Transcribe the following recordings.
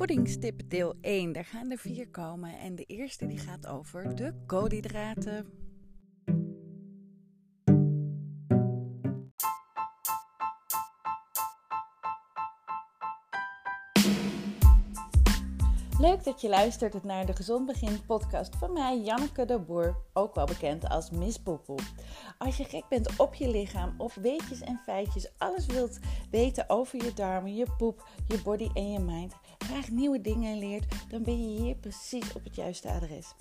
Voedingstip deel 1. Daar gaan er vier komen. En de eerste die gaat over de koolhydraten. Leuk dat je luistert naar de Gezond Begin podcast van mij, Janneke de Boer, ook wel bekend als Miss Poepoe. Als je gek bent op je lichaam, op weetjes en feitjes, alles wilt weten over je darmen, je poep, je body en je mind, graag nieuwe dingen leert, dan ben je hier precies op het juiste adres.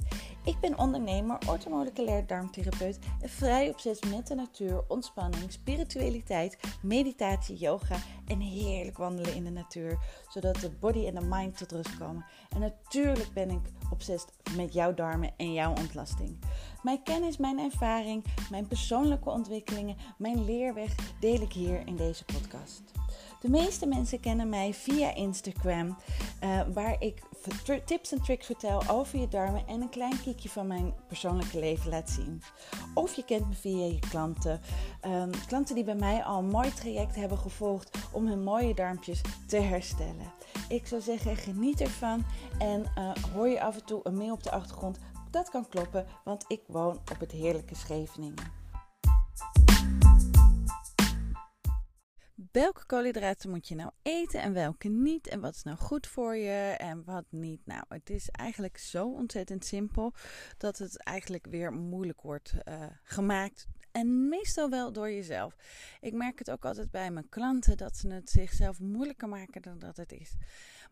Ik ben ondernemer, orthomoleculair darmtherapeut en vrij obsessief met de natuur, ontspanning, spiritualiteit, meditatie, yoga en heerlijk wandelen in de natuur, zodat de body en de mind tot rust komen. En natuurlijk ben ik obsessief met jouw darmen en jouw ontlasting. Mijn kennis, mijn ervaring, mijn persoonlijke ontwikkelingen, mijn leerweg deel ik hier in deze podcast. De meeste mensen kennen mij via Instagram, uh, waar ik tips en tricks vertel over je darmen en een klein kiekje van mijn persoonlijke leven laat zien. Of je kent me via je klanten. Um, klanten die bij mij al een mooi traject hebben gevolgd om hun mooie darmpjes te herstellen. Ik zou zeggen, geniet ervan en uh, hoor je af en toe een mail op de achtergrond. Dat kan kloppen, want ik woon op het heerlijke Scheveningen. Welke koolhydraten moet je nou eten en welke niet? En wat is nou goed voor je en wat niet? Nou, het is eigenlijk zo ontzettend simpel dat het eigenlijk weer moeilijk wordt uh, gemaakt. En meestal wel door jezelf. Ik merk het ook altijd bij mijn klanten dat ze het zichzelf moeilijker maken dan dat het is.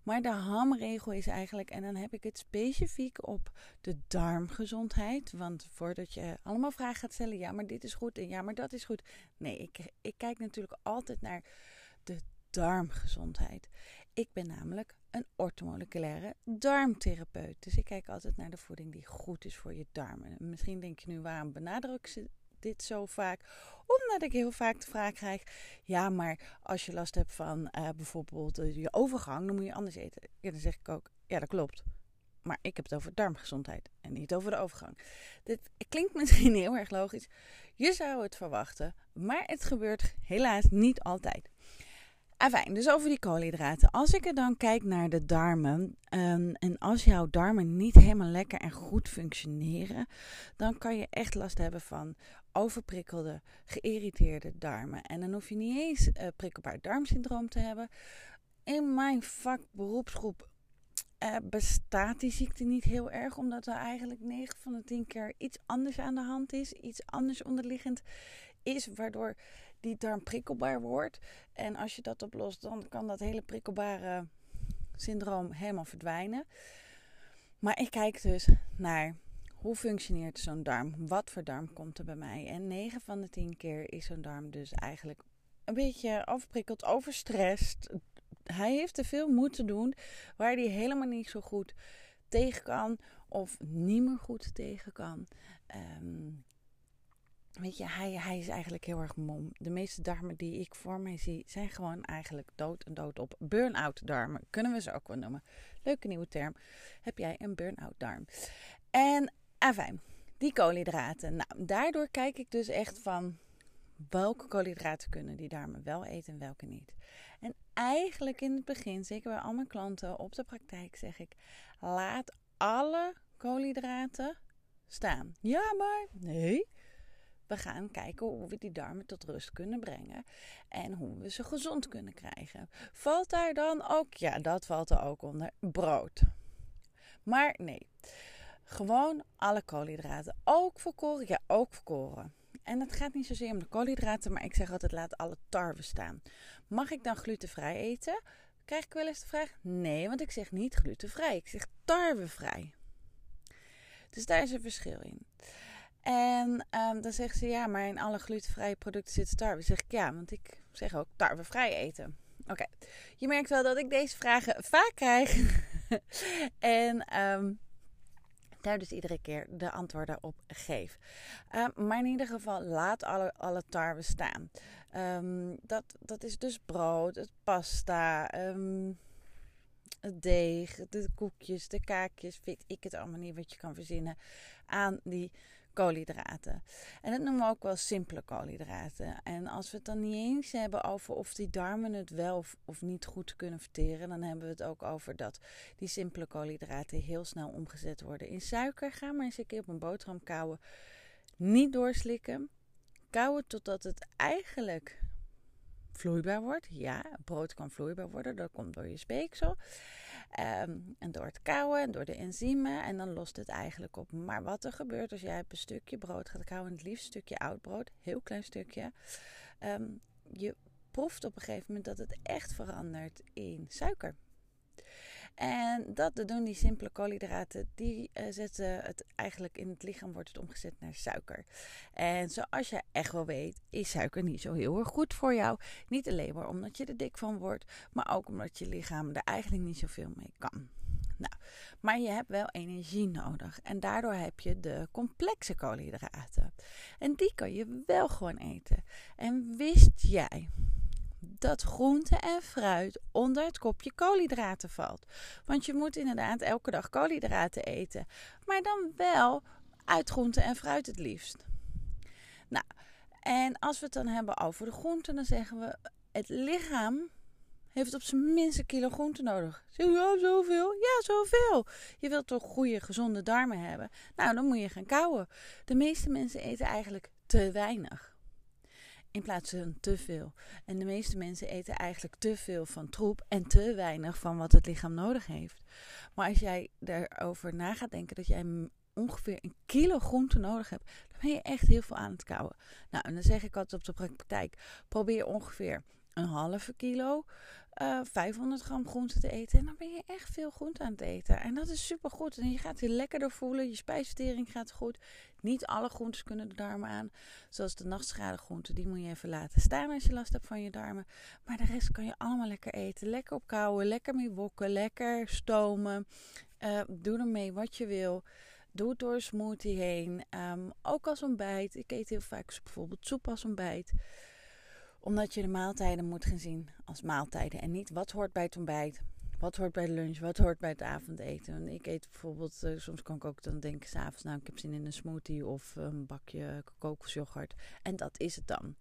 Maar de hamregel is eigenlijk, en dan heb ik het specifiek op de darmgezondheid. Want voordat je allemaal vragen gaat stellen, ja, maar dit is goed en ja, maar dat is goed. Nee, ik, ik kijk natuurlijk altijd naar de darmgezondheid. Ik ben namelijk een ortomoleculaire darmtherapeut. Dus ik kijk altijd naar de voeding die goed is voor je darmen. Misschien denk je nu, waarom benadruk ze dit zo vaak? Omdat ik heel vaak de vraag krijg: ja, maar als je last hebt van uh, bijvoorbeeld uh, je overgang, dan moet je anders eten. Ja, dan zeg ik ook: ja, dat klopt. Maar ik heb het over darmgezondheid en niet over de overgang. Dit klinkt misschien heel erg logisch. Je zou het verwachten, maar het gebeurt helaas niet altijd. Afijn, dus over die koolhydraten. Als ik er dan kijk naar de darmen um, en als jouw darmen niet helemaal lekker en goed functioneren, dan kan je echt last hebben van overprikkelde, geïrriteerde darmen. En dan hoef je niet eens uh, prikkelbaar darmsyndroom te hebben. In mijn vak beroepsgroep uh, bestaat die ziekte niet heel erg, omdat er eigenlijk 9 van de 10 keer iets anders aan de hand is, iets anders onderliggend is, waardoor die darm prikkelbaar wordt. En als je dat oplost, dan kan dat hele prikkelbare syndroom helemaal verdwijnen. Maar ik kijk dus naar hoe functioneert zo'n darm? Wat voor darm komt er bij mij? En 9 van de 10 keer is zo'n darm dus eigenlijk een beetje overprikkeld, overstrest. Hij heeft te veel moeten doen waar hij helemaal niet zo goed tegen kan of niet meer goed tegen kan. Um, weet je, hij, hij is eigenlijk heel erg mom. De meeste darmen die ik voor mij zie, zijn gewoon eigenlijk dood en dood op. Burn-out darmen, kunnen we ze ook wel noemen. Leuke nieuwe term. Heb jij een burn-out darm? En afijn, die koolhydraten. Nou, daardoor kijk ik dus echt van welke koolhydraten kunnen die darmen wel eten en welke niet. En eigenlijk in het begin, zeker bij al mijn klanten op de praktijk, zeg ik: laat alle koolhydraten staan. Ja, maar nee. We gaan kijken hoe we die darmen tot rust kunnen brengen en hoe we ze gezond kunnen krijgen. Valt daar dan ook, ja, dat valt er ook onder, brood. Maar nee, gewoon alle koolhydraten. Ook volkoren, ja, ook volkoren. En het gaat niet zozeer om de koolhydraten, maar ik zeg altijd laat alle tarwe staan. Mag ik dan glutenvrij eten? Krijg ik wel eens de vraag? Nee, want ik zeg niet glutenvrij. Ik zeg tarwevrij. Dus daar is een verschil in. En um, dan zegt ze ja, maar in alle glutenvrije producten zit tarwe. zeg ik ja, want ik zeg ook tarwevrij eten. Oké, je merkt wel dat ik deze vragen vaak krijg. en um, dus iedere keer de antwoorden op geef. Uh, maar in ieder geval, laat alle, alle tarwe staan. Um, dat, dat is dus brood, het pasta, um, het deeg, de koekjes, de kaakjes, weet ik het allemaal niet wat je kan verzinnen aan die koolhydraten. En dat noemen we ook wel simpele koolhydraten. En als we het dan niet eens hebben over of die darmen het wel of, niet goed kunnen verteren, dan hebben we het ook over dat die simpele koolhydraten heel snel omgezet worden in suiker. Ga maar eens een keer op een boterham kauwen. Niet doorslikken. Kauwen totdat het eigenlijk vloeibaar wordt. Ja, brood kan vloeibaar worden. Dat komt door je speeksel. Ehm, en door het kauwen en door de enzymen. En dan lost het eigenlijk op. Maar wat er gebeurt als jij een stukje brood gaat kauwen. Het liefst een stukje oud brood. Heel klein stukje. Ehm, je proeft op een gegeven moment dat het echt verandert in suiker. En dat doen die simpele koolhydraten, die uh, zetten het eigenlijk in het lichaam, wordt het omgezet naar suiker. En zoals je echt wel weet, is suiker niet zo heel erg goed voor jou. Niet alleen maar omdat je er dik van wordt, maar ook omdat je lichaam er eigenlijk niet zoveel mee kan. Nou, maar je hebt wel energie nodig. En daardoor heb je de complexe koolhydraten. En die kan je wel gewoon eten. En wist jij dat groente en fruit onder het kopje koolhydraten valt. Want je moet inderdaad elke dag koolhydraten eten. Maar dan wel uit groente en fruit het liefst. Nou, en als we het dan hebben over de groenten, dan zeggen we: het lichaam heeft op zijn minst een kilo groente nodig. Zeg ja, zoveel? Ja, zoveel. Je wilt toch goede, gezonde darmen hebben? Nou, dan moet je gaan kauwen. De meeste mensen eten eigenlijk te weinig in plaats van te veel. En de meeste mensen eten eigenlijk te veel van troep en te weinig van wat het lichaam nodig heeft. Maar als jij erover na gaat denken dat jij ongeveer een kilo groente nodig hebt, dan ben je echt heel veel aan het kouwen. Nou, en dan zeg ik altijd op de praktijk: probeer ongeveer een halve kilo 500 eh, gram groente te eten. En dan ben je echt veel groente aan het eten. En dat is super goed. En je gaat je lekkerder voelen. Je spijsvertering gaat goed. Niet alle groentes kunnen de darmen aan. Zoals de nachtschadegroenten. Die moet je even laten staan als je last hebt van je darmen. Maar de rest kan je allemaal lekker eten. Lekker opkouwen. Lekker mee wokken. Lekker stomen. Uh, doe ermee wat je wil. Doe het door een smoothie heen. Um, ook als ontbijt. Ik eet heel vaak bijvoorbeeld soep als ontbijt omdat je de maaltijden moet gaan zien als maaltijden. En niet wat hoort bij het ontbijt. Wat hoort bij de lunch? Wat hoort bij het avondeten? Ik eet bijvoorbeeld, uh, soms kan ik ook dan denken s'avonds, nou ik heb zin in een smoothie of een bakje kokosjoghurt. En dat is het dan.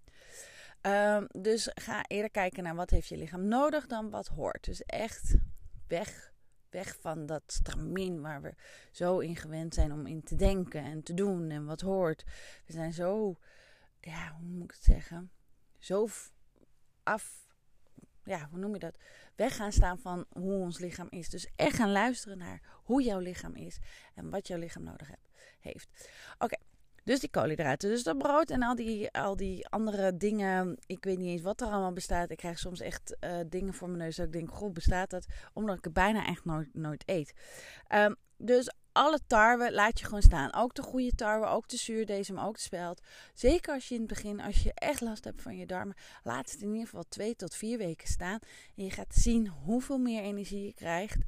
Um, dus ga eerder kijken naar wat heeft je lichaam nodig dan wat hoort. Dus echt weg, weg van dat stramien waar we zo in gewend zijn om in te denken en te doen en wat hoort. We zijn zo, ja, hoe moet ik het zeggen? Zo af, ja, hoe noem je dat? Weg gaan staan van hoe ons lichaam is. Dus echt gaan luisteren naar hoe jouw lichaam is en wat jouw lichaam nodig heeft. Oké. Dus die koolhydraten, dus dat brood en al die, al die andere dingen. Ik weet niet eens wat er allemaal bestaat. Ik krijg soms echt uh, dingen voor mijn neus dat ik denk, goh, bestaat dat? Omdat ik het bijna echt nooit, nooit eet. Um, dus alle tarwe laat je gewoon staan. Ook de goede tarwe, ook de zuurdesem, ook de speld. Zeker als je in het begin, als je echt last hebt van je darmen, laat het in ieder geval twee tot vier weken staan. En je gaat zien hoeveel meer energie je krijgt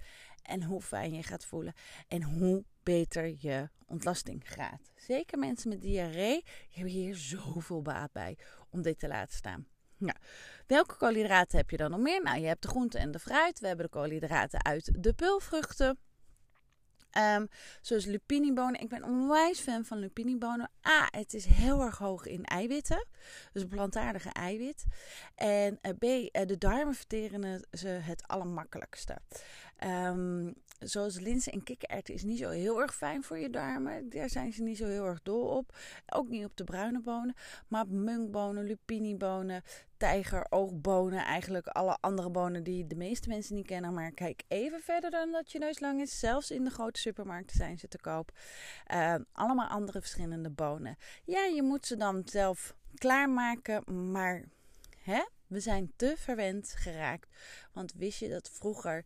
en hoe fijn je gaat voelen. En hoe beter je ontlasting gaat. Zeker mensen met diarree hebben hier zoveel baat bij om dit te laten staan. Welke koolhydraten heb je dan nog meer? Nou, je hebt de groenten en de fruit. We hebben de koolhydraten uit de pulvruchten. Um, zoals lupinibonen. Ik ben onwijs fan van lupinibonen. A, het is heel erg hoog in eiwitten. Dus plantaardige eiwit. En uh, B, uh, de darmen verteren ze het allermakkelijkste. Um, zoals linzen en kikkererwten is niet zo heel erg fijn voor je darmen. Daar zijn ze niet zo heel erg dol op. Ook niet op de bruine bonen. Maar op munkbonen, lupinibonen, tijgeroogbonen. Eigenlijk alle andere bonen die de meeste mensen niet kennen. Maar kijk even verder dan dat je neus lang is. Zelfs in de grote supermarkten zijn ze te koop. Uh, allemaal andere verschillende bonen. Ja, je moet ze dan zelf klaarmaken. Maar hè? we zijn te verwend geraakt. Want wist je dat vroeger...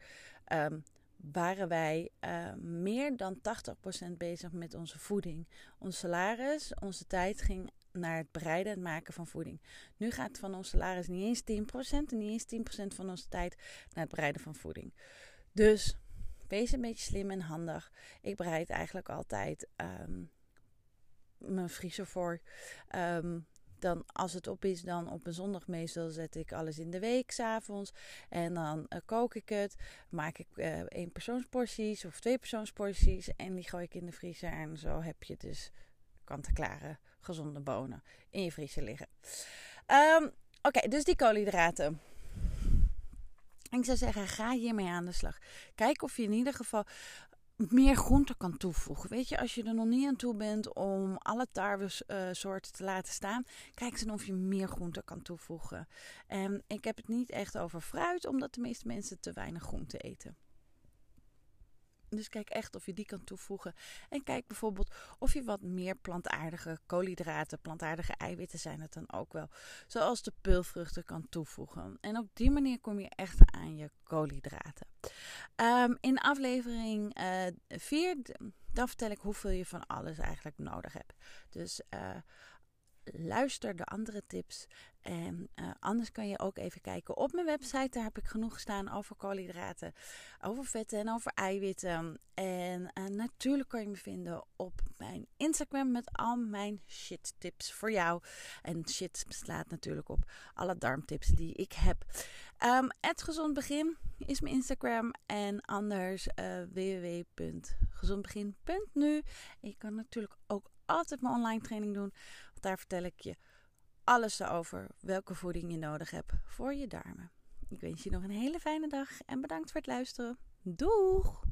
Um, waren wij uh, meer dan 80% bezig met onze voeding. Ons salaris, onze tijd ging naar het bereiden en maken van voeding. Nu gaat van ons salaris niet eens 10% en niet eens 10% van onze tijd naar het bereiden van voeding. Dus wees een beetje slim en handig. Ik bereid eigenlijk altijd um, mijn vriezer voor. Um, dan als het op is, dan op een zondag meestal zet ik alles in de week s'avonds. En dan uh, kook ik het. Maak ik uh, één persoonsporties of twee persoonsporties. En die gooi ik in de vriezer. En zo heb je dus kant-en-klare gezonde bonen in je vriezer liggen. Ehm, oké, dus die koolhydraten. Ik zou zeggen, ga hiermee aan de slag. Kijk of je in ieder geval meer groente kan toevoegen. Weet je, als je er nog niet aan toe bent om alle tarwesoorten uh, te laten staan, kijk eens of je meer groente kan toevoegen. En ik heb het niet echt over fruit, omdat de meeste mensen te weinig groente eten. Dus kijk echt of je die kan toevoegen. En kijk bijvoorbeeld of je wat meer plantaardige koolhydraten, plantaardige eiwitten zijn het dan ook wel. Zoals de peulvruchten kan toevoegen. En op die manier kom je echt aan je koolhydraten. Um, in aflevering 4, uh, dan vertel ik hoeveel je van alles eigenlijk nodig hebt. Dus uh, luister de andere tips. En uh, anders kan je ook even kijken op mijn website. Daar heb ik genoeg staan over koolhydraten, over vetten en over eiwitten. En uh, natuurlijk kan je me vinden op mijn Instagram met al mijn shit tips voor jou. En shit slaat natuurlijk op alle darmtips die ik heb. Um, het gezond begin is mijn Instagram. En anders uh, www.gezondbegin.nu. Je kan natuurlijk ook altijd mijn online training doen. Daar vertel ik je alles over welke voeding je nodig hebt voor je darmen. Ik wens je nog een hele fijne dag en bedankt voor het luisteren. Doeg!